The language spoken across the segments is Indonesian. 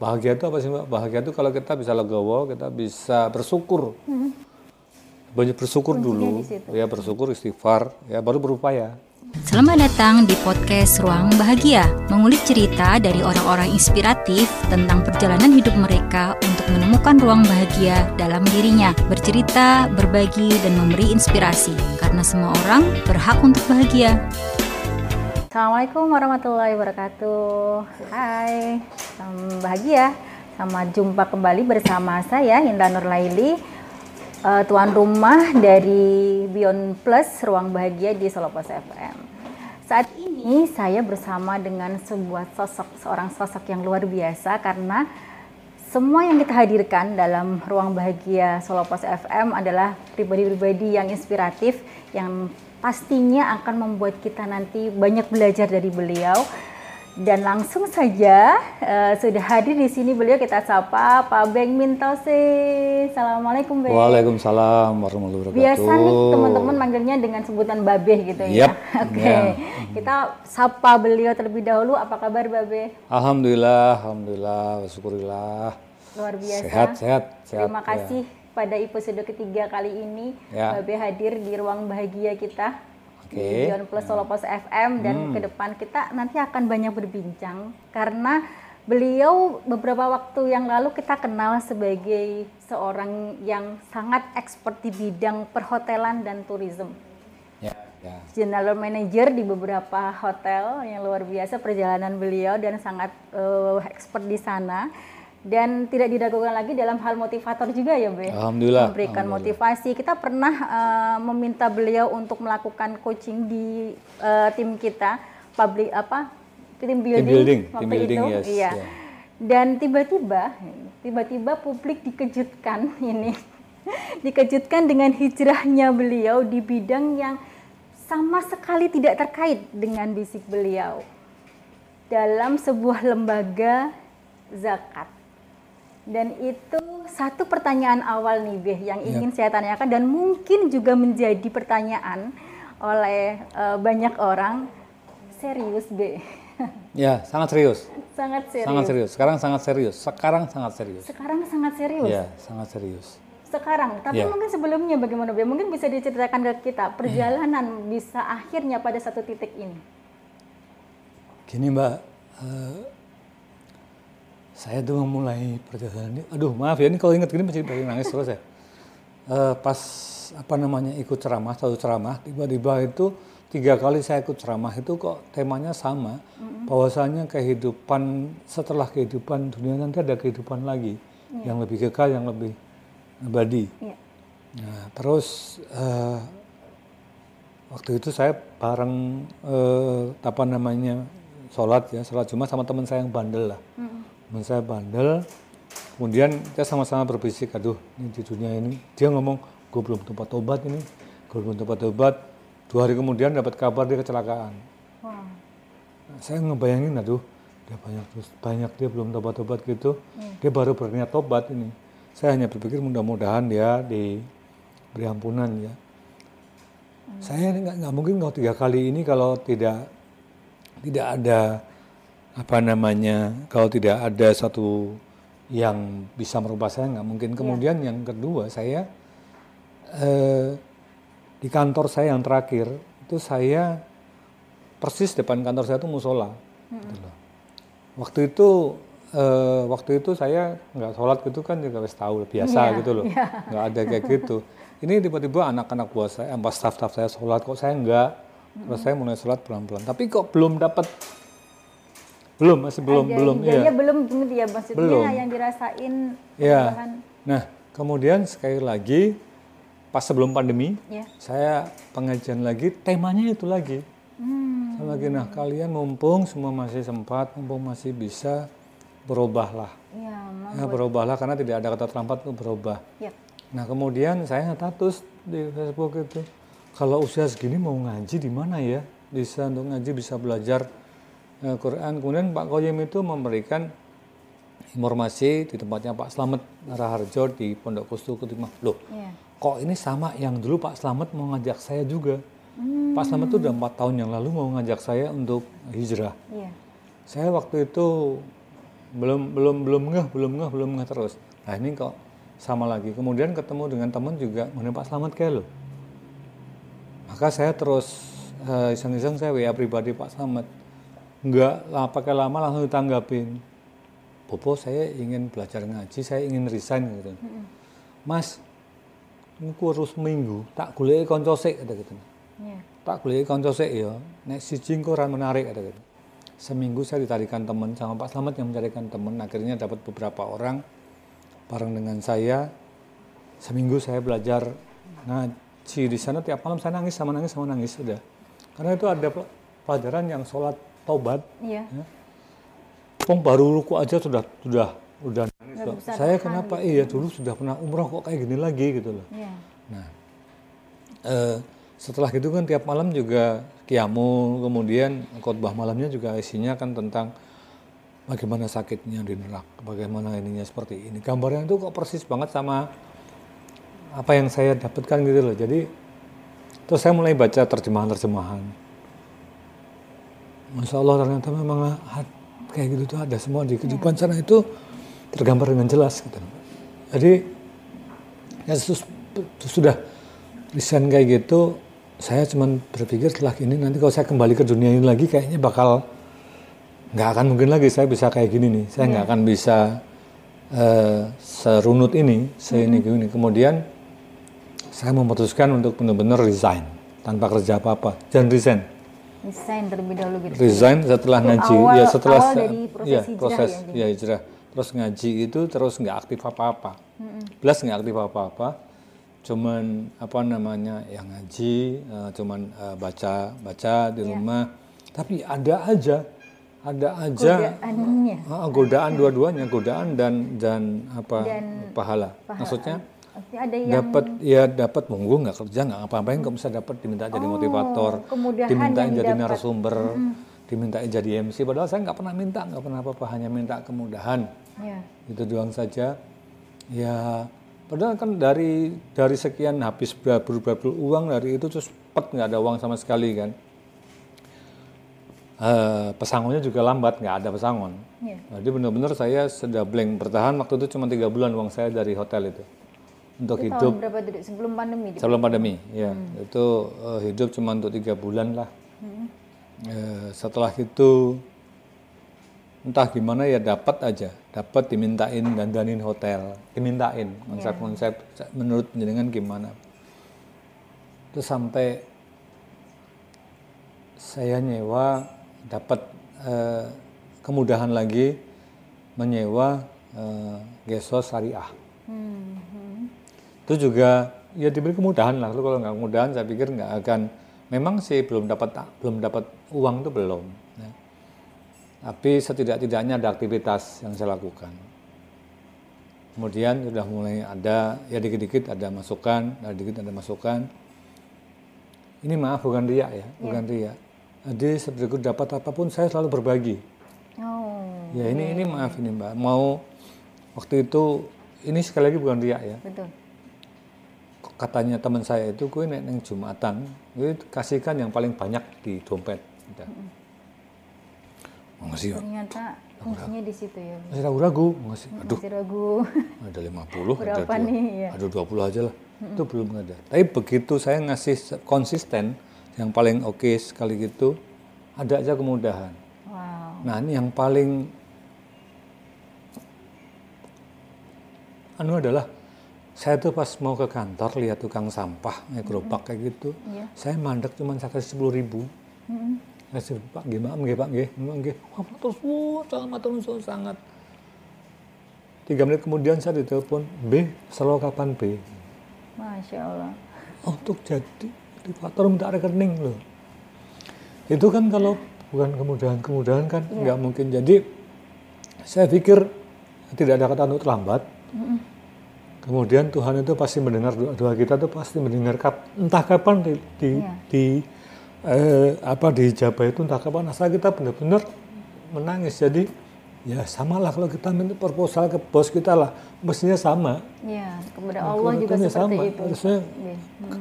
bahagia itu apa sih mbak? Bahagia itu kalau kita bisa legowo, kita bisa bersyukur. Banyak bersyukur dulu, di situ. ya bersyukur istighfar, ya baru berupaya. Selamat datang di podcast Ruang Bahagia, mengulik cerita dari orang-orang inspiratif tentang perjalanan hidup mereka untuk menemukan ruang bahagia dalam dirinya, bercerita, berbagi, dan memberi inspirasi, karena semua orang berhak untuk bahagia. Assalamualaikum warahmatullahi wabarakatuh. Hai, salam bahagia. Selamat jumpa kembali bersama saya Hinda Nurlaili, eh, tuan rumah dari Beyond Plus Ruang Bahagia di Solo Pos FM. Saat ini saya bersama dengan sebuah sosok, seorang sosok yang luar biasa karena semua yang kita hadirkan dalam Ruang Bahagia Solo Pos FM adalah pribadi-pribadi yang inspiratif yang pastinya akan membuat kita nanti banyak belajar dari beliau. Dan langsung saja eh, sudah hadir di sini beliau kita sapa Pak Beng Mintose. Assalamualaikum Beng. Waalaikumsalam warahmatullahi wabarakatuh. Biasa nih teman-teman manggilnya dengan sebutan Babeh gitu ya. Yap, Oke. ya. Kita sapa beliau terlebih dahulu. Apa kabar Babe? Alhamdulillah, alhamdulillah, syukurillah. Luar biasa. Sehat, sehat, sehat. Terima ya. kasih pada episode ketiga kali ini Ya. Babe hadir di ruang bahagia kita Oke. di Beyond Plus Solo Pos FM dan ke depan kita nanti akan banyak berbincang karena beliau beberapa waktu yang lalu kita kenal sebagai seorang yang sangat expert di bidang perhotelan dan tourism. Ya, ya. General Manager di beberapa hotel yang luar biasa perjalanan beliau dan sangat eh, expert di sana dan tidak diragukan lagi dalam hal motivator juga ya Be. Alhamdulillah, Memberikan alhamdulillah. motivasi. Kita pernah eh, meminta beliau untuk melakukan coaching di eh, tim kita public apa tim building, building, waktu tim building, itu yes, iya. ya. Dan tiba-tiba tiba-tiba publik dikejutkan ini dikejutkan dengan hijrahnya beliau di bidang yang sama sekali tidak terkait dengan bisik beliau dalam sebuah lembaga zakat. Dan itu satu pertanyaan awal nih Beh yang ingin saya tanyakan dan mungkin juga menjadi pertanyaan oleh eh, banyak orang. Serius Beh. Ya, sangat serius. sangat serius. Sangat serius. Sekarang sangat serius. Sekarang sangat serius. Sekarang sangat serius. Ya, sangat serius. Sekarang, tapi Ya. mungkin sebelumnya bagaimana Beh? Mungkin bisa diceritakan ke kita perjalanan bisa akhirnya pada satu titik ini. Gini Mbak, eh, saya tuh memulai perjalanan ini. Aduh maaf ya, ini kalau inget gini masih pengen nangis terus ya. Eh, pas apa namanya ikut ceramah, satu ceramah, tiba-tiba itu tiga kali saya ikut ceramah itu kok temanya sama, bahwasanya kehidupan setelah kehidupan dunia nanti ada kehidupan lagi yang lebih kekal, yang lebih abadi. Iya. Nah, terus eh, waktu itu saya bareng eh, apa namanya sholat ya sholat jumat sama teman saya yang bandel lah. Teman saya bandel, kemudian kita sama-sama berbisik, aduh ini di dunia ini dia ngomong gue belum tempat obat ini, gue belum tempat obat. Dua hari kemudian dapat kabar dia kecelakaan. Wah. Nah, saya ngebayangin aduh dia banyak terus banyak dia belum tobat tobat gitu dia baru berniat tobat ini saya hanya berpikir mudah-mudahan dia diberi ampunan ya saya nggak nggak mungkin kalau tiga kali ini kalau tidak tidak ada apa namanya kalau tidak ada satu yang bisa merubah saya nggak mungkin kemudian yang kedua saya eh, di kantor saya yang terakhir itu saya persis depan kantor saya itu musola. gitu loh. Waktu itu eh, waktu itu saya nggak sholat gitu kan juga wis tahu biasa Iya, gitu loh, nggak ada kayak gitu. Ini tiba-tiba anak-anak buah saya, staff-staff saya sholat kok saya nggak. Terus saya mulai sholat pelan-pelan. Tapi kok belum dapat, belum masih belum Ada belum iya. belum gitu ya maksudnya Belum. yang dirasain Iya. Nah kemudian sekali lagi pas sebelum pandemi Ya. saya pengajian lagi temanya itu lagi. Hmm. Saya lagi nah kalian mumpung semua masih sempat, mumpung masih bisa berubahlah. Iya, Mam. Ya, berubahlah karena tidak ada kata terlambat untuk berubah. Yap. Nah kemudian saya status di Facebook itu kalau usia segini mau ngaji di mana ya bisa untuk ngaji bisa belajar Quran. Kemudian Pak Koyim itu memberikan informasi di tempatnya Pak Slamet Raharjo di Pondok Kustu Kutimah. Loh, Iya. kok ini sama yang dulu Pak Slamet mau ngajak saya juga. Pak Slamet itu udah empat tahun yang lalu mau ngajak saya untuk hijrah. Iya. Saya waktu itu belum belum belum ngeh belum ngeh belum ngeh terus nah ini kok sama lagi kemudian ketemu dengan teman juga mengenai Pak Slamet kayak lo maka saya terus eh, iseng-iseng saya WA pribadi Pak Slamet nggak lah pakai lama langsung ditanggapin. Popo saya ingin belajar ngaji saya ingin resign gitu Mas ini kurus minggu tak golek konco sik kata gitu. Iya. tak golek konco sik ya nek siji engko ora menarik kata gitu. Seminggu saya ditarikan teman sama Pak Slamet yang mencarikan teman. Akhirnya dapat beberapa orang bareng dengan saya. Seminggu saya belajar ngaji di sana. Tiap malam saya nangis sama nangis sama nangis sudah karena itu ada pel- pelajaran yang sholat taubat Iya. Pong baru ruku aja sudah sudah udah nangis Nggak loh. bisa saya kenapa gitu iya dulu sudah pernah umroh kok kayak gini lagi gitu loh Iya. Nah, eh, setelah itu kan tiap malam juga kiamu, kemudian khotbah malamnya juga isinya kan tentang bagaimana sakitnya di neraka, bagaimana ininya seperti ini. Gambarnya itu kok persis banget sama apa yang saya dapatkan gitu loh. Jadi terus saya mulai baca terjemahan-terjemahan. Masya Allah ternyata memang kayak gitu tuh ada semua di kehidupan. Sana itu tergambar dengan jelas gitu. Jadi ya sus- sudah resign kayak gitu saya cuman berpikir setelah ini nanti kalau saya kembali ke dunia ini lagi kayaknya bakal nggak akan mungkin lagi saya bisa kayak gini nih. Saya nggak akan bisa eh, serunut ini seini gini kemudian saya memutuskan untuk benar-benar resign tanpa kerja apa-apa. Dan resign Desain terlebih dahulu gitu. resign setelah ngaji awal- ya setelah awal dari proses ya, hijrah proses ya, ya hijrah. Terus ngaji itu terus nggak aktif apa-apa. Belas nggak aktif apa-apa. Cuman apa namanya yang ngaji eh, cuman eh, baca baca di Iya. rumah. Tapi ada aja ada aja. Godaannya. Ah, godaan dua-duanya godaan dan dan apa pahala. maksudnya Artinya ada yang dapat ya dapat. Monggo nggak kerja nggak ngapa-ngapain. Kok bisa dapat diminta jadi motivator kemudahan dimintain yang jadi narasumber dimintain jadi MC padahal saya nggak pernah minta nggak pernah apa-apa hanya minta kemudahan. Ya. itu doang saja. Ya padahal kan dari dari sekian habis berabul uang dari itu terus pet nggak ada uang sama sekali kan? Eh, pesangonnya juga lambat nggak ada pesangon. Iya. jadi benar-benar saya sudah blank bertahan. Waktu itu cuma tiga bulan uang saya dari hotel itu untuk Itu hidup. tahun berapa sebelum pandemi? Sebelum pandemi ya itu eh, hidup cuma untuk tiga bulan lah. Eh, setelah itu entah gimana ya dapat aja. Dapat dimintain dandanin hotel. Dimintain konsep-konsep. Menurut penjaringan gimana? Terus sampai saya nyewa dapat eh, kemudahan lagi menyewa eh, gesos syariah. Hmm, hmm. Itu juga ya diberi kemudahan lah. Lu kalau nggak kemudahan saya pikir nggak akan memang sih belum dapat belum dapat uang itu belum ya. tapi setidak-tidaknya ada aktivitas yang saya lakukan. Kemudian sudah mulai ada ya dikit-dikit ada masukan ada dikit ada masukan. Ini maaf bukan riak ya bukan riak. Jadi seperti dapat apa pun saya selalu berbagi. Oh, ya ini ini maaf ini mbak. Mau waktu itu ini sekali lagi bukan riak ya. Betul. Katanya teman saya itu kue nek neng jumatan itu kasihkan yang paling banyak di dompet. Udah. Makasih ya? Ternyata kuncinya di situ ya. masih ragu-ragu makasih aduh. Masih ragu. ada 50 ada Berapa dua, nih, ya. ada 20 aja lah. Itu belum ada. Tapi begitu saya ngasih konsisten yang paling oke sekali gitu ada aja kemudahan. Wow. Nah ini yang paling anu adalah saya tuh pas mau ke kantor lihat tukang sampah naik gerobak kayak gitu, Iya. saya mandek cuma kasih sepuluh ribu. Mm-mm. Kasih pak gimana nggih pak nggih nggih. Wah matur suwun sangat matur suwun sangat. Tiga menit kemudian saya ditelepon B selalu kapan B? Masya Allah. Oh, untuk jadi motivator minta rekening loh. Itu kan kalau bukan kemudahan-kemudahan kan nggak mungkin. Jadi saya pikir tidak ada kata untuk terlambat. Kemudian Tuhan itu pasti mendengar doa-doa kita tuh pasti mendengar kap, entah kapan di, di, Iya. di eh, apa dijabah itu entah kapan asal kita benar-benar menangis. Jadi ya samalah kalau kita minta proposal ke bos kita lah mestinya sama. Ya, kepada Allah juga Kekuatannya seperti sama. itu. Harusnya Iya.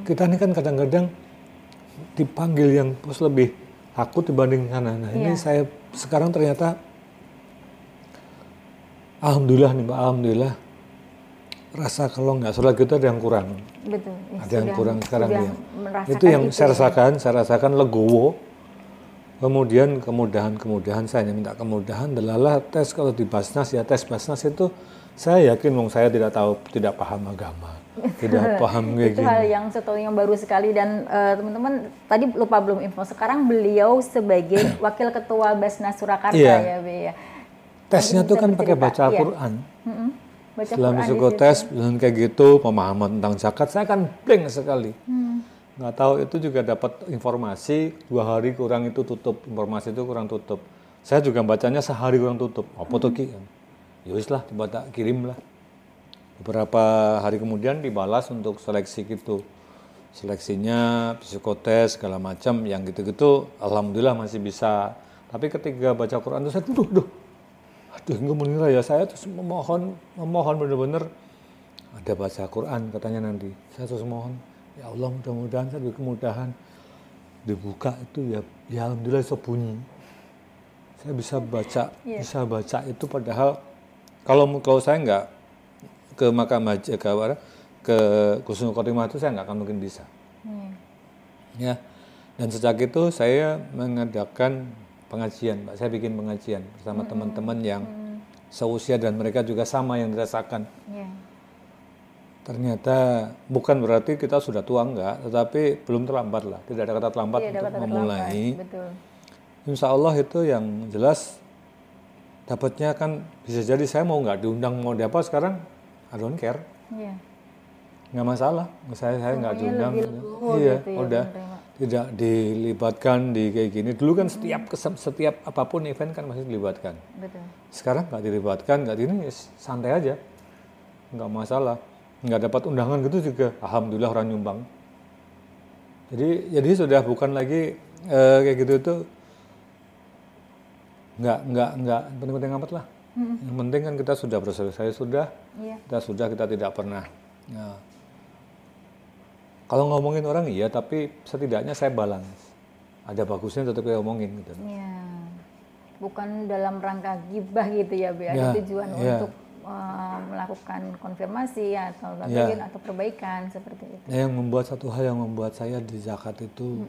kita ini kan kadang-kadang dipanggil yang bos lebih takut dibanding sana. Nah ini Iya. saya sekarang ternyata Alhamdulillah nih Mbak, Alhamdulillah. Rasa kalau nggak sholat gitu ada yang kurang. Betul. Ya, ada yang kurang sekarang ya. Itu yang saya ya. rasakan, saya rasakan legowo. Kemudian kemudahan-kemudahan saya hanya minta kemudahan adalah tes kalau di Basnas ya tes Basnas itu saya yakin wong saya tidak tahu tidak paham agama, tidak paham kayak itu gini. hal yang satu yang baru sekali dan eh, teman-teman tadi lupa belum info sekarang beliau sebagai wakil ketua Basnas Surakarta Iya. ya Be ya. Tesnya Bisa tuh kan pakai baca iya. Quran. Mm-mm. Baca Setelah Quran di masuk situ. tes dan kayak gitu pemahaman tentang zakat saya kan blank sekali. Hmm. Nggak tahu itu juga dapat informasi dua hari kurang itu tutup informasi itu kurang tutup. Saya juga bacanya sehari kurang tutup. Apa tuh ki? Ya wis lah tiba tak kirim lah. Beberapa hari kemudian dibalas untuk seleksi gitu. Seleksinya psikotes segala macam yang gitu-gitu alhamdulillah masih bisa. Tapi ketika baca Quran itu saya duh duh. Aduh, mengira ya saya terus memohon memohon bener-bener ada baca Quran katanya nanti. Saya terus mohon, ya Allah mudah-mudahan saya diberi kemudahan dibuka itu ya ya alhamdulillah bisa bunyi. Saya bisa baca, bisa baca itu padahal kalau kalau saya nggak ke makam haji ke ke Kusnul Khotimah itu saya nggak akan mungkin bisa. Iya. Ya. Dan sejak itu saya mengadakan pengajian, Mbak. Saya bikin pengajian bersama teman-teman yang seusia dan mereka juga sama yang dirasakan. Iya. Ternyata bukan berarti kita sudah tua enggak, tetapi belum terlambat lah. Tidak ada kata terlambat Iya, untuk terlambat. memulai. Betul. Insya Allah itu yang jelas dapatnya kan bisa jadi saya mau nggak diundang mau di apa sekarang I don't care Iya. nggak masalah saya saya nggak diundang lebih iya gitu ya, udah menerima. Tidak dilibatkan di kayak gini. Dulu kan setiap setiap apa pun event kan masih dilibatkan. Betul. sekarang nggak dilibatkan nggak ini ya santai aja. Nggak masalah. Nggak dapat undangan gitu juga alhamdulillah orang nyumbang. Jadi jadi sudah bukan lagi eh, kayak gitu itu nggak nggak nggak penting-penting amat lah. Yang penting kan kita sudah berselesai sudah. Iya. kita sudah kita tidak pernah Nah, kalau ngomongin orang iya tapi setidaknya saya balance ada bagusnya tetap saya omongin gitu Iya. Bukan dalam rangka gibah gitu ya, Be. Ya, Ada tujuan ya. untuk eh, melakukan konfirmasi atau Ya. bagian atau perbaikan seperti itu. Nah, yang membuat satu hal yang membuat saya di zakat itu,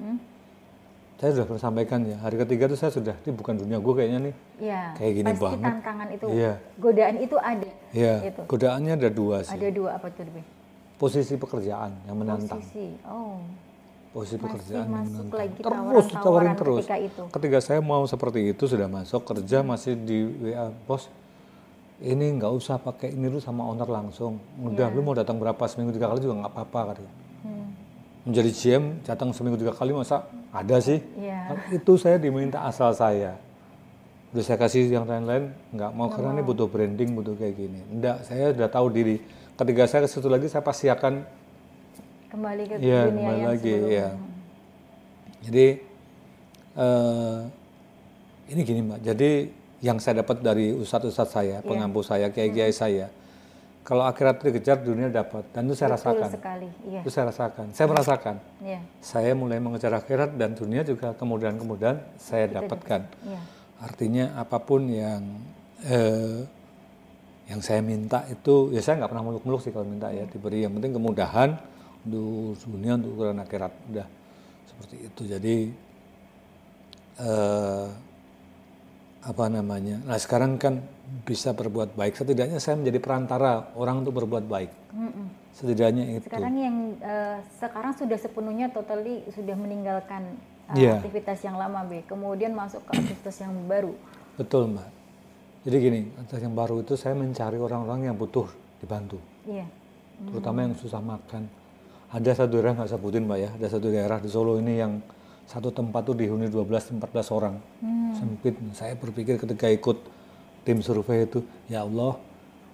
saya sudah pernah sampaikan ya, hari ketiga itu saya sudah, ini bukan dunia gue kayaknya nih. Iya. Kayak gini pasti banget. tantangan itu, Iya. godaan itu ada. Ya, Itu. godaannya ada dua sih. Ada dua apa tuh, Be? Posisi pekerjaan yang menantang. Posisi. Oh. Posisi Masih pekerjaan yang masuk menantang. lagi terus tawaran-tawaran ditawarin terus. ketika itu. Ketika saya mau seperti itu sudah masuk kerja masih di WA bos. Ini nggak usah pakai ini lu sama owner langsung. Udah lu mau datang berapa seminggu tiga kali juga nggak apa-apa katanya. Hmm. Menjadi GM datang seminggu tiga kali masa ada sih? Kan Itu saya diminta asal saya. Udah saya kasih yang lain-lain nggak mau karena ini butuh branding butuh kayak gini. Enggak, saya udah tahu diri. Ketika saya ke situ lagi saya pasti akan Kembali ke Iya, dunia kembali yang lagi, sebelumnya. iya. Jadi eh ini gini mbak, jadi yang saya dapat dari ustadz-ustadz saya, Iya. pengampu saya, kiai-kiai saya, kalau akhirat dikejar, dunia dapat, dan itu saya Betul rasakan. sekali. Iya. Itu saya rasakan, saya merasakan. Iya. Saya mulai mengejar akhirat dan dunia juga kemudahan-kemudahan saya dapatkan. Iya. Artinya apa pun yang eh, yang saya minta itu, ya saya nggak pernah muluk-muluk sih kalau minta ya diberi. Yang penting kemudahan untuk dunia untuk ukuran akhirat udah seperti itu. Jadi eh, apa namanya? Nah sekarang kan bisa berbuat baik. Setidaknya saya menjadi perantara orang untuk berbuat baik. Mm-mm. Setidaknya itu. Sekarang yang eh, sekarang sudah sepenuhnya totally sudah meninggalkan eh, Iya. aktivitas yang lama, Be. Kemudian masuk ke aktivitas yang baru. Betul mbak. Jadi gini, aktivitas yang baru itu saya mencari orang-orang yang butuh dibantu. Iya. terutama yang susah makan. Ada satu daerah nggak sebutin mbak ya, ada satu daerah di Solo ini yang satu tempat tuh dihuni 12-14 orang, sempit. Saya berpikir ketika ikut tim survei itu, ya Allah,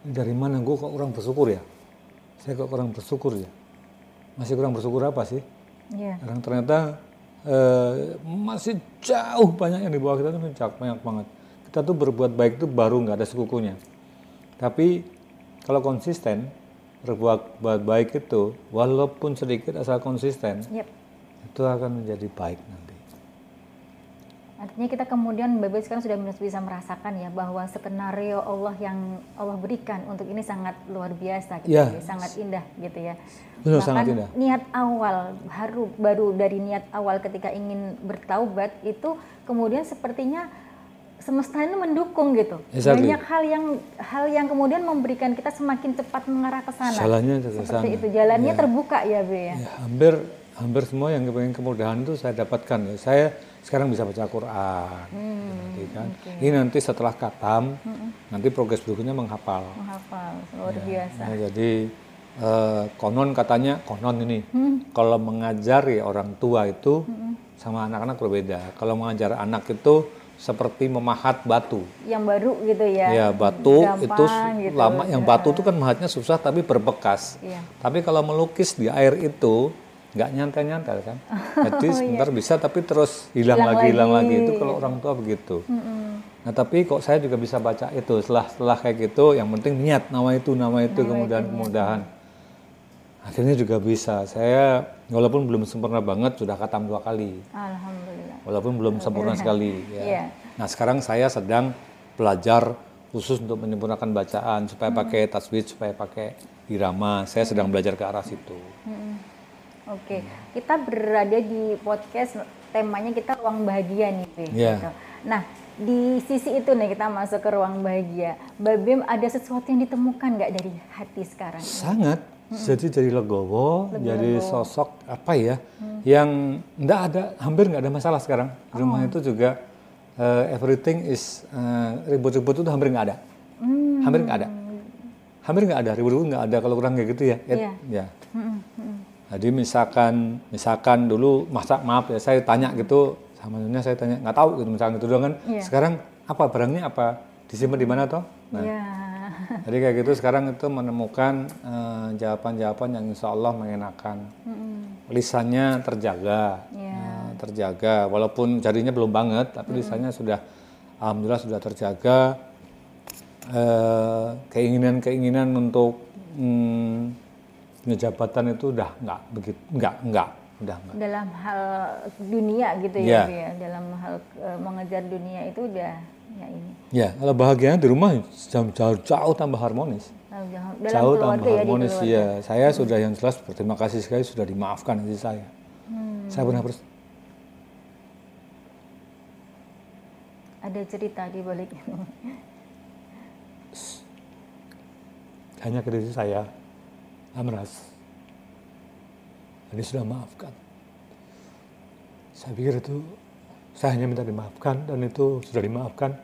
dari mana gue kok kurang bersyukur ya? Saya kok kurang bersyukur ya? Masih kurang bersyukur apa sih? Iya. Karena ternyata eh, masih jauh banyak yang di bawah kita tuh banyak banget. Kita tuh berbuat baik itu baru nggak ada sekukunya. Tapi kalau konsisten berbuat buat baik itu walaupun sedikit asal konsisten Yep. itu akan menjadi baik nanti. Artinya kita kemudian Bapak sekarang sudah bisa merasakan ya bahwa skenario Allah yang Allah berikan untuk ini sangat luar biasa, gitu Ya. ya, sangat indah gitu ya. Benar, Bahkan sangat indah. niat awal baru baru dari niat awal ketika ingin bertaubat itu kemudian sepertinya semesta ini mendukung gitu. Exactly. Banyak hal yang hal yang kemudian memberikan kita semakin cepat mengarah ke sana. Jalannya ke Seperti sana. itu jalannya Ya. terbuka ya, Be ya. Ya, hampir hampir semua yang kepengen kemudahan itu saya dapatkan ya. Saya sekarang bisa baca Quran, Hmm, gitu kan. Ini nanti setelah katam, nanti progres berikutnya menghafal. Menghafal luar biasa. Nah, jadi eh, konon katanya konon ini, Hmm. kalau mengajari orang tua itu sama anak-anak berbeda. Kalau mengajar anak itu seperti memahat batu. Yang baru gitu ya. Ya batu Gampang itu gitu. lama. Yang batu itu kan mahatnya susah tapi berbekas. Iya. Tapi kalau melukis di air itu nggak nyantai-nyantai kan. Jadi sebentar bisa tapi terus hilang, Oh, Hilang lagi, hilang lagi. itu kalau orang tua begitu. Nah tapi kok saya juga bisa baca itu setelah setelah kayak gitu. Yang penting niat nama itu nama itu kemudahan kemudahan. Akhirnya juga bisa. Saya walaupun belum sempurna banget sudah katam dua kali. Alhamdulillah. Walaupun belum sempurna sekali. Ya. Iya. Nah sekarang saya sedang belajar khusus untuk menyempurnakan bacaan supaya Hmm. pakai tasbih, supaya pakai irama. Saya sedang belajar ke arah situ. Mm-mm. Oke, kita berada di podcast temanya kita ruang bahagia nih, Be. Iya. Gitu. Nah, di sisi itu nih kita masuk ke ruang bahagia. Mbak Bim ada sesuatu yang ditemukan nggak dari hati sekarang? Sangat. Jadi dari legowo, jadi sosok apa ya, Hmm. yang enggak ada, hampir nggak ada masalah sekarang. Di rumah Oh. itu juga eh, everything is eh, ribut-ribut itu hampir nggak ada. Hmm. Hampir nggak ada. Hampir nggak ada, ribut-ribut nggak ada kalau kurang kayak gitu ya. Iya. Ya. Mm-mm. Jadi misalkan misalkan dulu masa maaf ya saya tanya gitu sama nyonya saya tanya nggak tahu gitu misalkan gitu doang kan. Iya. Sekarang apa barangnya apa disimpan di mana toh? Nah, Iya. Jadi kayak gitu sekarang itu menemukan eh, jawaban-jawaban yang insya Allah mengenakan. Mm-mm. Lisannya terjaga, Iya. eh, terjaga walaupun jadinya belum banget tapi lisannya sudah alhamdulillah sudah terjaga. Eh, keinginan-keinginan untuk hmm, punya jabatan itu udah nggak begitu nggak nggak udah nggak. Dalam hal dunia gitu Iya. ya, Be, ya. Dalam hal eh, mengejar dunia itu udah ya ini. Ya, kalau bahagianya di rumah jauh, jauh, jauh tambah harmonis. Dalam, jauh keluarga tambah ya harmonis ya. Saya sudah yang jelas berterima kasih sekali sudah dimaafkan istri saya. Hmm. Saya pernah pers- Ada cerita di balik itu. hanya ke diri saya, Amras. Ini sudah maafkan. Saya pikir itu saya hanya minta dimaafkan dan itu sudah dimaafkan.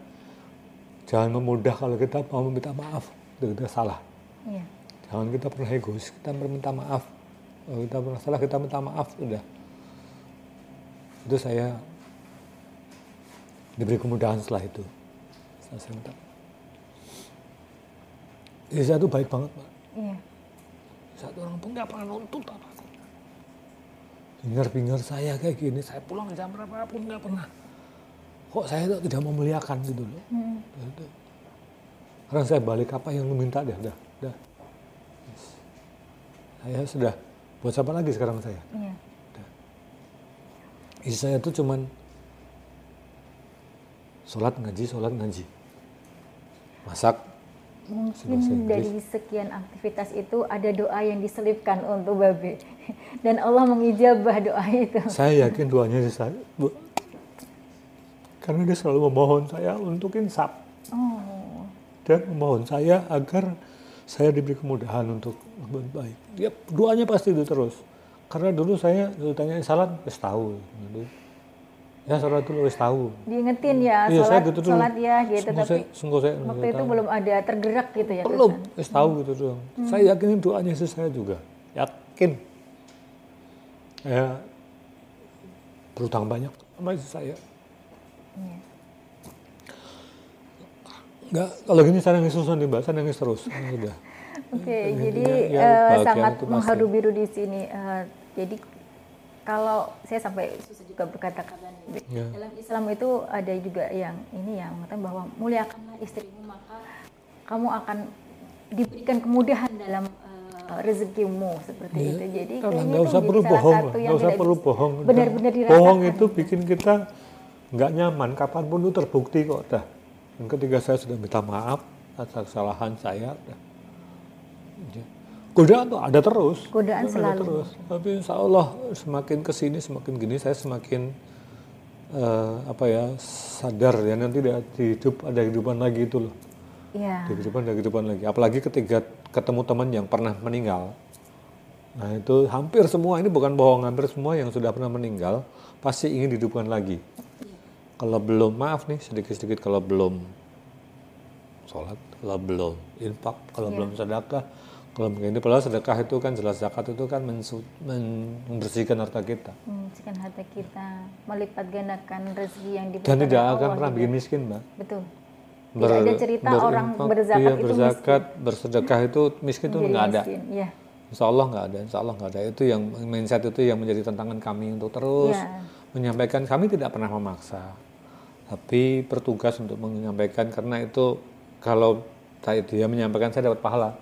Jangan memudah kalau kita mau meminta maaf, kita salah. Iya. Jangan kita pernah egois, kita meminta maaf. Kalau kita pernah salah, kita minta maaf, udah. Itu saya diberi kemudahan setelah itu. Setelah saya minta. Istri saya itu baik banget, Pak. Iya. Satu orang pun nggak pernah nuntut apa Bingar-bingar saya kayak gini, saya pulang jam berapapun nggak pernah. Kok saya itu tidak memuliakan gitu loh. Hmm. Sekarang saya balik apa yang lu minta dah, dah, dah. Yes. Saya sudah, buat siapa lagi sekarang saya? Iya. Istri saya itu cuman sholat ngaji, sholat ngaji. Masak, Mungkin dari sekian aktivitas itu ada doa yang diselipkan untuk Babe. Dan Allah mengijabah doa itu. saya yakin doanya saya. Karena dia selalu memohon saya untuk insaf. Oh. dan memohon saya agar saya diberi kemudahan untuk berbuat baik. Dia doanya pasti itu terus. Karena dulu saya dulu tanya salat wis tahu. Gitu. Ya salat dulu wis tahu. Diingetin ya, Iya, sholat, gitu sholat ya gitu. Sungguh Tapi saya, sungguh saya waktu itu tahu. belum ada tergerak gitu ya. belum wis tahu gitu doang. Saya yakin doanya istri saya juga. Yakin. Ya berutang banyak sama saya. Iya. Enggak, kalau gini saya nangis terus nih mbak, saya nangis terus. Ya Sudah. Oke, Intinya jadi ya, kebahagiaan sangat mengharu biru di sini. Eh, jadi kalau saya sampai susah juga berkata-kata nih, Ya. dalam Islam itu ada juga yang ini ya mengatakan bahwa muliakanlah istrimu maka kamu akan diberikan kemudahan dalam eh, rezekimu seperti Iya. itu. Jadi nggak usah perlu bohong nggak usah perlu bohong. Benar-benar dirasakan. Bohong itu bikin kita nggak nyaman kapan pun itu terbukti kok dah. Dan ketika saya sudah minta maaf atas kesalahan saya dah. Ya. godaan tuh ada terus. Godaan Ada selalu. terus. Tapi insya Allah semakin ke sini semakin gini saya semakin eh, apa ya sadar ya nanti di di hidup ada kehidupan lagi itu loh. Iya. di kehidupan ada kehidupan lagi. Apalagi ketika ketemu teman yang pernah meninggal. Nah itu hampir semua ini bukan bohong hampir semua yang sudah pernah meninggal pasti ingin dihidupkan lagi kalau belum maaf nih sedikit-sedikit kalau belum sholat kalau belum infak kalau belum sedekah kalau begini padahal sedekah itu kan jelas zakat itu kan mensu- men- membersihkan harta kita Membersihkan hati kita, melipat gandakan rezeki yang diberikan dan tidak akan pernah juga. bikin miskin mbak Betul. Tidak ada cerita orang berinfak, berzakat iya, itu berzakat bersedekah itu miskin itu nggak ada miskin. Iya. Insya Allah nggak ada, Insya Allah nggak ada. Itu yang mindset itu yang menjadi tantangan kami untuk terus Iya. menyampaikan. Kami tidak pernah memaksa, tapi bertugas untuk menyampaikan karena itu kalau dia menyampaikan saya dapat pahala.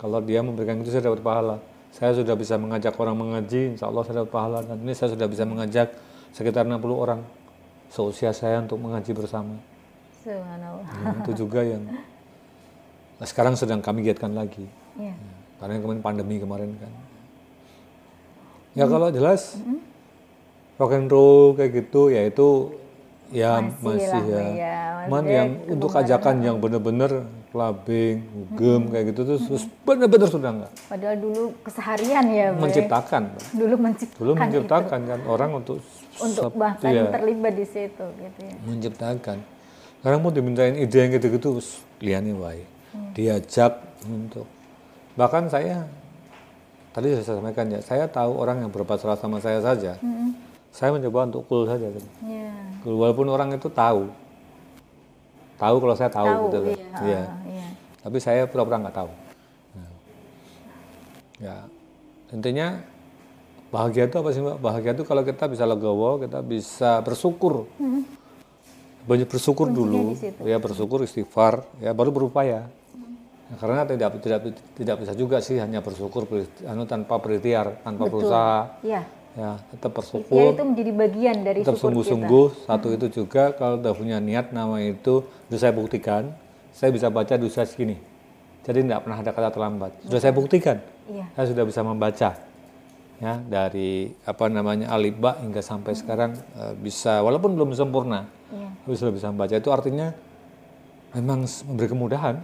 Kalau dia memberikan itu saya dapat pahala. Saya sudah bisa mengajak orang mengaji, Insya Allah saya dapat pahala. Dan ini saya sudah bisa mengajak sekitar 60 orang seusia saya untuk mengaji bersama. Subhanallah. Ya, itu juga yang nah, sekarang sedang kami giatkan lagi. Iya. Karena kemarin pandemi kemarin kan. Ya kalau jelas rock and roll kayak gitu ya itu ya Masih masih, ya. ya. Cuman Maksudnya yang untuk ajakan yang bener-bener clubbing, gem kayak gitu tuh terus bener-bener sudah enggak. Padahal dulu keseharian ya. Menciptakan. Dulu menciptakan. Dulu menciptakan kan orang untuk Untuk sep- bahkan iya, terlibat di situ gitu ya. menciptakan. Sekarang mau dimintain ide yang gitu-gitu liane wae. Diajak untuk bahkan saya tadi saya sampaikan ya, saya tahu orang yang berbuat salah sama saya saja. Saya mencoba untuk cool saja. gitu. Iya. Cool, Walaupun orang itu tahu. Tahu kalau saya tahu, Tahu, gitu loh. iya. Iya. ah, iya. Tapi saya pura-pura nggak tahu. Nah. Ya, intinya bahagia itu apa sih mbak? Bahagia itu kalau kita bisa legowo, kita bisa bersyukur. Banyak bersyukur dulu, ya bersyukur istighfar, ya baru berupaya. Ya, karena tidak tidak tidak bisa juga sih hanya bersyukur ber- anu, tanpa berikhtiar, tanpa berusaha. Iya. Ya, tetap Ikhtiar bersyukur itu menjadi bagian dari tetap sungguh-sungguh. satu itu juga kalau udah punya niat nama itu sudah saya buktikan. Saya bisa baca di usia segini. Jadi tidak pernah ada kata terlambat. Sudah saya buktikan. Iya. saya sudah bisa membaca. Ya dari apa namanya alibak hingga sampai sekarang eh, bisa walaupun belum sempurna Iya. tapi sudah bisa membaca. Itu artinya memang memberi kemudahan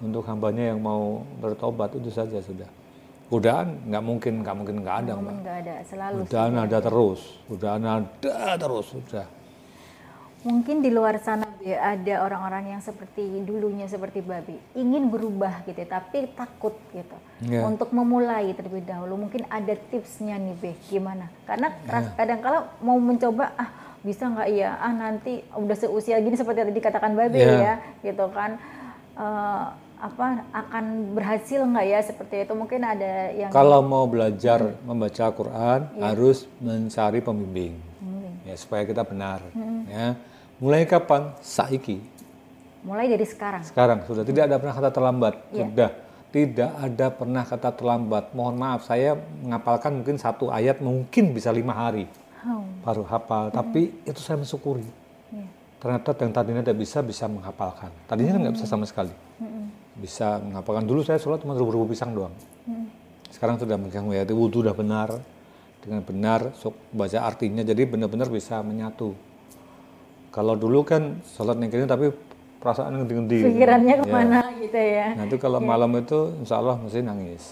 untuk hambanya yang mau bertobat itu saja sudah godaan nggak mungkin nggak mungkin nggak ada mbak Namun nggak ada selalu. Godaan ada terus, godaan ada terus, sudah. Mungkin di luar sana ada orang-orang yang seperti dulunya seperti Babi ingin berubah gitu, ya, tapi takut gitu Iya. untuk memulai terlebih dahulu. Mungkin ada tipsnya nih Be, gimana? Karena Iya. ras- kadang-kala mau mencoba ah bisa nggak ya ah nanti udah seusia gini seperti tadi dikatakan Babe Iya. ya gitu kan Eh, apa akan berhasil nggak ya seperti itu mungkin ada yang Kalau mau belajar membaca Quran harus mencari pembimbing, ya supaya kita benar. Ya, mulai kapan? Saiki. mulai dari sekarang Sekarang sudah tidak ada pernah kata terlambat. Iya. Sudah tidak ada pernah kata terlambat. Mohon maaf saya mengapalkan mungkin satu ayat mungkin bisa lima hari Oh, baru hafal. Tapi itu saya mensyukuri. iya. Ternyata yang tadinya tidak bisa bisa menghafalkan. Tadinya kan nggak bisa sama sekali. Bisa menghafalkan. Dulu saya sholat cuma rubuh-rubuh pisang doang. Sekarang sudah megang ya wudhu udah benar dengan benar sok baca artinya jadi benar-benar bisa menyatu. Kalau dulu kan sholat ini tapi perasaan ngendi-ngendi. pikirannya Ya. ke mana gitu ya Nanti kalau malam itu insya Allah mesti nangis.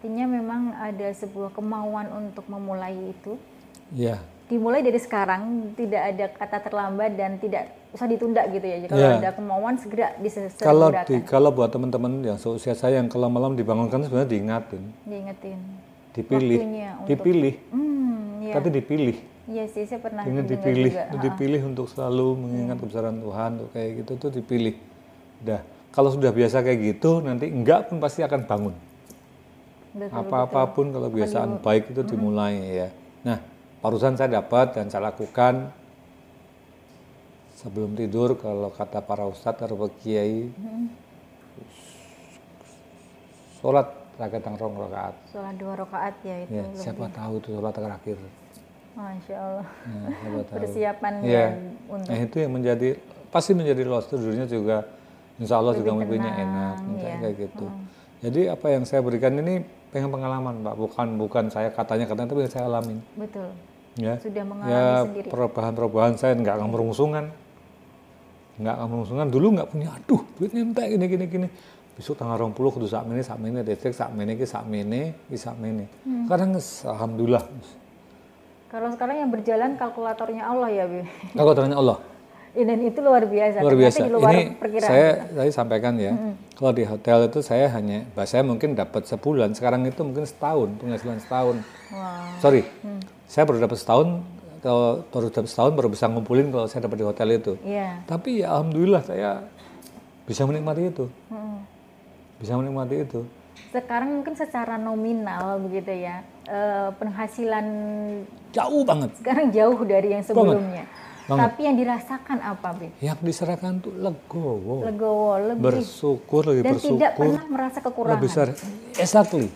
Artinya memang ada sebuah kemauan untuk memulai itu. Iya. Dimulai dari sekarang, tidak ada kata terlambat dan tidak usah ditunda gitu ya. Kalau Iya. ada kemauan segera diselesaikan. Kalau di kalau buat teman-teman yang seusia saya yang kalau malam dibangunkan sebenarnya diingatin, Diingetin. dipilih, untuk- dipilih, Hmm, iya. tapi dipilih. Iya sih, saya pernah dengar dipilih, juga. dipilih untuk selalu mengingat kebesaran Tuhan, tuh kayak gitu tuh dipilih. Udah, kalau sudah biasa kayak gitu, nanti enggak pun pasti akan bangun. Betul, Apa-apapun kalau kebiasaan baik itu dimulai ya. Nah, barusan saya dapat dan saya lakukan sebelum tidur kalau kata para ustadz atau kiai, sholat rakaat rong rakaat. Sholat dua rakaat ya itu. Ya, lebih. siapa tahu itu sholat terakhir. Masya Allah. Nah, siapa tahu. Persiapan ya untuk Nah itu yang menjadi pasti menjadi loss tidurnya juga Insya Allah juga Lebih mimpinya enak iya. kayak gitu. Jadi apa yang saya berikan ini pengen pengalaman Pak, bukan bukan saya katanya katanya tapi yang saya alamin. betul. Ya, Sudah mengalami ya sendiri. perubahan-perubahan saya nggak merungsungan, nggak akan merungsungan. Dulu nggak punya, aduh duitnya entek gini gini gini. Besok tanggal 20 kudu sak mene sak mene detik sak mene ki sak mene ki sak mene. Hmm. Kadang alhamdulillah. Kalau sekarang yang berjalan kalkulatornya Allah ya, Bi. Aku tanya Allah. Dan itu luar biasa. luar biasa. Di luar Ini perkiraan. saya saya sampaikan ya. Kalau di hotel itu saya hanya, saya mungkin dapat sebulan. Sekarang itu mungkin setahun, penghasilan setahun. Wah. Sorry, saya baru dapat setahun. Kalau baru setahun baru bisa ngumpulin kalau saya dapat di hotel itu. Iya. Tapi ya alhamdulillah saya bisa menikmati itu, Mm-mm. bisa menikmati itu. Sekarang mungkin secara nominal begitu ya, eh, penghasilan Jauh banget. sekarang jauh dari yang sebelumnya. Banget. Tapi yang dirasakan apa, Bi? Yang diserahkan tuh legowo, Legowo, lebih bersyukur lagi dan bersyukur. tidak pernah merasa kekurangan. lebih besar. Exactly.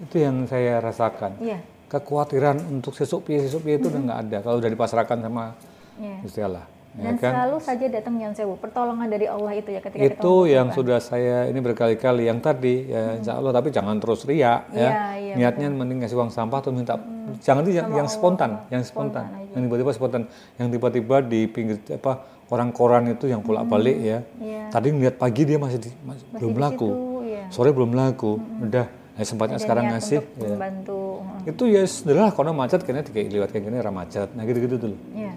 Itu yang saya rasakan. Iya. Kekhawatiran untuk sesuk piye sesuk piye itu udah nggak ada. Kalau udah dipasrahkan sama Iya. Gusti Allah ya Dan kan? selalu saja datang yang sewu, pertolongan dari Allah itu ya ketika kita itu yang sudah saya ini berkali-kali yang tadi ya insya Allah. Tapi jangan terus ria ya. Iya, iya, niatnya mending ngasih uang sampah atau minta jangan itu yang, yang spontan yang spontan yang tiba-tiba spontan. Yang tiba-tiba di pinggir apa orang koran itu yang bolak balik ya. Iya. tadi ngeliat pagi dia masih, di- masih belum di laku. situ, iya. sore belum laku. Udah nah, sempatnya ada sekarang ngasih ya. membantu. itu ya sederhana karena macet kayaknya kayak lewat kayak gini ramah macet nah gitu-gitu dulu Iya.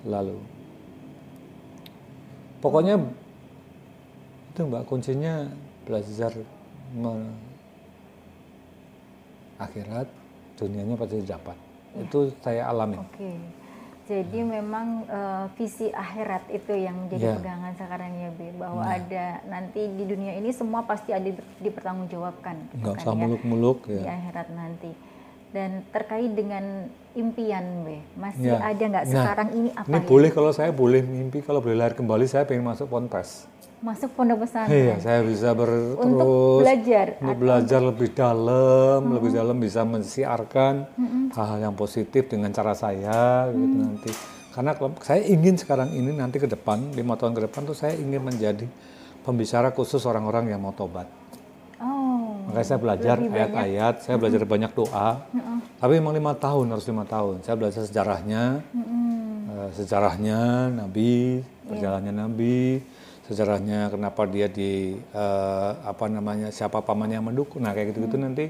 selalu pokoknya itu mbak kuncinya belajar me- akhirat dunianya pasti dapat itu saya alami Oke. Jadi memang eh, visi akhirat itu yang menjadi Iya. pegangan sekarang ya, Bi, bahwa ada nanti di dunia ini semua pasti ada di- dipertanggungjawabkan gitu nggak kan usah ya, muluk-muluk di ya akhirat nanti. Dan terkait dengan impian, Be, masih Ya. ada nggak Nah, sekarang ini apa ini ya? boleh kalau saya boleh mimpi kalau boleh lahir kembali saya pengen masuk ponpes Masuk pondok pesantren Iya, saya bisa ber, untuk terus belajar. untuk belajar lebih dalam, lebih dalam bisa mensiarkan hal-hal yang positif dengan cara saya gitu nanti. Karena kalau saya ingin sekarang ini nanti ke depan lima tahun ke depan tuh saya ingin menjadi pembicara khusus orang-orang yang mau tobat. Makanya saya belajar ayat-ayat, saya belajar banyak doa. Tapi memang lima tahun harus lima tahun. Saya belajar sejarahnya, eh, sejarahnya Nabi, perjalanannya Nabi, sejarahnya kenapa dia di eh, apa namanya siapa pamannya yang mendukung. Nah kayak gitu-gitu nanti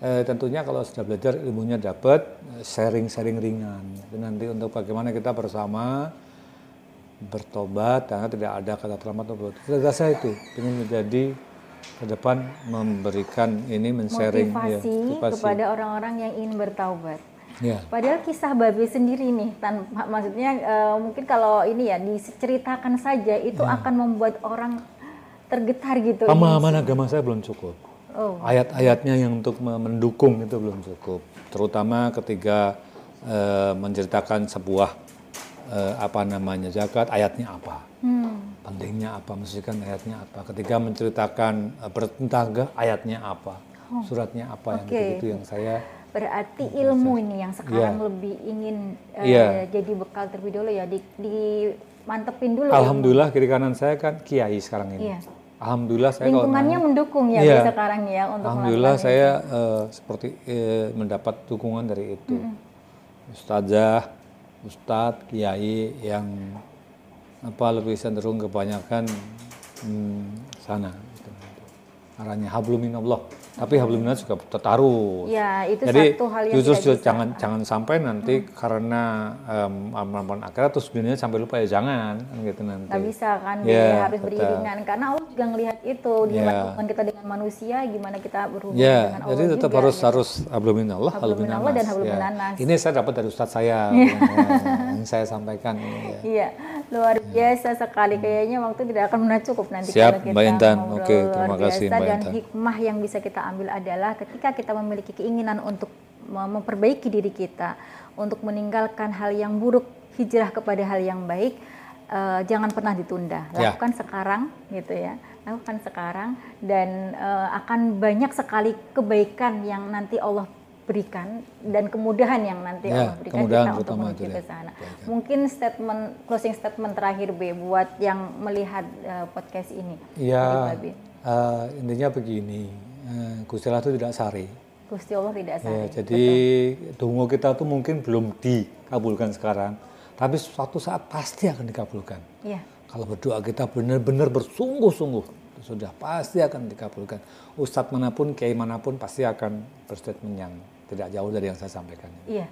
eh, tentunya kalau sudah belajar ilmunya dapat sharing-sharing ringan. Itu nanti untuk bagaimana kita bersama bertobat karena tidak ada kata terlambat atau. Tidak saya itu ingin menjadi ke depan memberikan ini men-sharing ya, motivasi motivasi. kepada orang-orang yang ingin bertaubat. Ya. Padahal kisah Babe sendiri nih, tanpa maksudnya eh, mungkin kalau ini ya diceritakan saja itu akan membuat orang tergetar gitu. Pemahaman agama saya belum cukup. Oh. Ayat-ayatnya yang untuk me- mendukung itu belum cukup. Terutama ketika eh, menceritakan sebuah eh, apa namanya zakat, ayatnya apa, Hmm. pentingnya apa, mestikan ayatnya apa. Ketika menceritakan eh, bertentangga, ayatnya apa, suratnya apa yang Oke. begitu yang saya Berarti ilmu ini yang sekarang lebih ingin eh, Iya. jadi bekal terlebih dulu ya, di, dimantepin dulu. Alhamdulillah kiri kanan saya kan kiai sekarang ini. Iya. Alhamdulillah saya kalau Lingkungannya mendukung ya Iya. Sekarang ya untuk Alhamdulillah saya eh, seperti eh, mendapat dukungan dari itu. Ustazah, ustadz, kiai yang apa lebih cenderung kebanyakan hmm, sana. gitu. Arahnya hablum minallah. Tapi hablum minallah juga tertaruh. Ya, itu Jadi satu hal yang justru tidak bisa. jangan jangan sampai nanti karena em, amalan akhirat terus dunianya sampai lupa ya jangan kan gitu nanti. Nggak bisa kan, Iya, harus betul. beriringan. Karena Allah juga ngelihat itu, Iya. gimana hubungan kita dengan manusia, gimana kita berhubungan Ya, dengan Allah jadi tetap juga, harus gitu. harus hablum minallah, Hablum minallah dan hablum Ya. Ini saya dapat dari ustadz saya yang, yang saya sampaikan ini. Ya. Luar biasa sekali. Kayaknya waktu tidak akan pernah cukup nanti Siap, kalau kita Mbak Intan. ngobrol. Oke, Luar terima kasih, biasa. Mbak Dan Intan. hikmah yang bisa kita ambil adalah ketika kita memiliki keinginan untuk mem- memperbaiki diri kita, untuk meninggalkan hal yang buruk, hijrah kepada hal yang baik, eh, jangan pernah ditunda. Ya. Lakukan sekarang, gitu ya. Lakukan sekarang dan eh, akan banyak sekali kebaikan yang nanti Allah berikan dan kemudahan yang nanti Ya, Allah berikan kemudahan kita untuk menuju ke ya. sana. Mungkin statement closing statement terakhir B buat yang melihat eh, podcast ini. Ya, Babe. eh, intinya begini, eh, Gusti Allah itu tidak sari. Gusti Allah tidak Ya, salah. jadi dungo kita tuh mungkin belum dikabulkan sekarang, tapi suatu saat pasti akan dikabulkan. Iya. Kalau berdoa kita benar-benar bersungguh-sungguh, sudah pasti akan dikabulkan. Ustadz mana pun, kiai mana pun pasti akan berstatement yang tidak jauh dari yang saya sampaikan. Iya.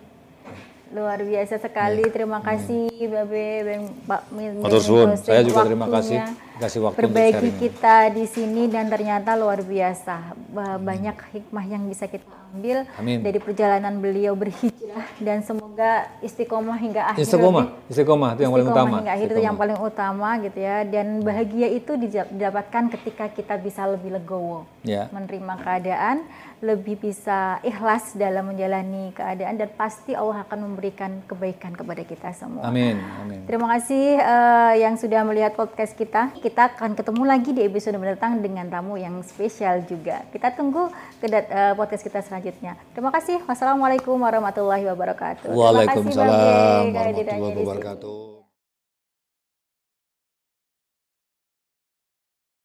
Luar biasa sekali. Terima kasih Babe Bang Pak. Hussein Saya juga terima kasih kasih waktu sharing. kita di sini dan ternyata luar biasa. Ba- Banyak hikmah yang bisa kita ambil Amin. dari perjalanan beliau berhijrah dan semoga istiqomah hingga akhir. Istiqomah, istiqomah itu yang paling Istiqomah utama. hingga akhir itu yang paling utama gitu ya dan bahagia itu didapatkan ketika kita bisa lebih legowo Ya. menerima keadaan lebih bisa ikhlas dalam menjalani keadaan dan pasti Allah akan memberikan kebaikan kepada kita semua. Amin, amin. Terima kasih eh, yang sudah melihat podcast kita. Kita akan ketemu lagi di episode mendatang dengan tamu yang spesial juga. Kita tunggu kedat- eh, podcast kita selanjutnya. Terima kasih. Wassalamualaikum warahmatullahi wabarakatuh. Waalaikumsalam warahmatullahi wabarakatuh.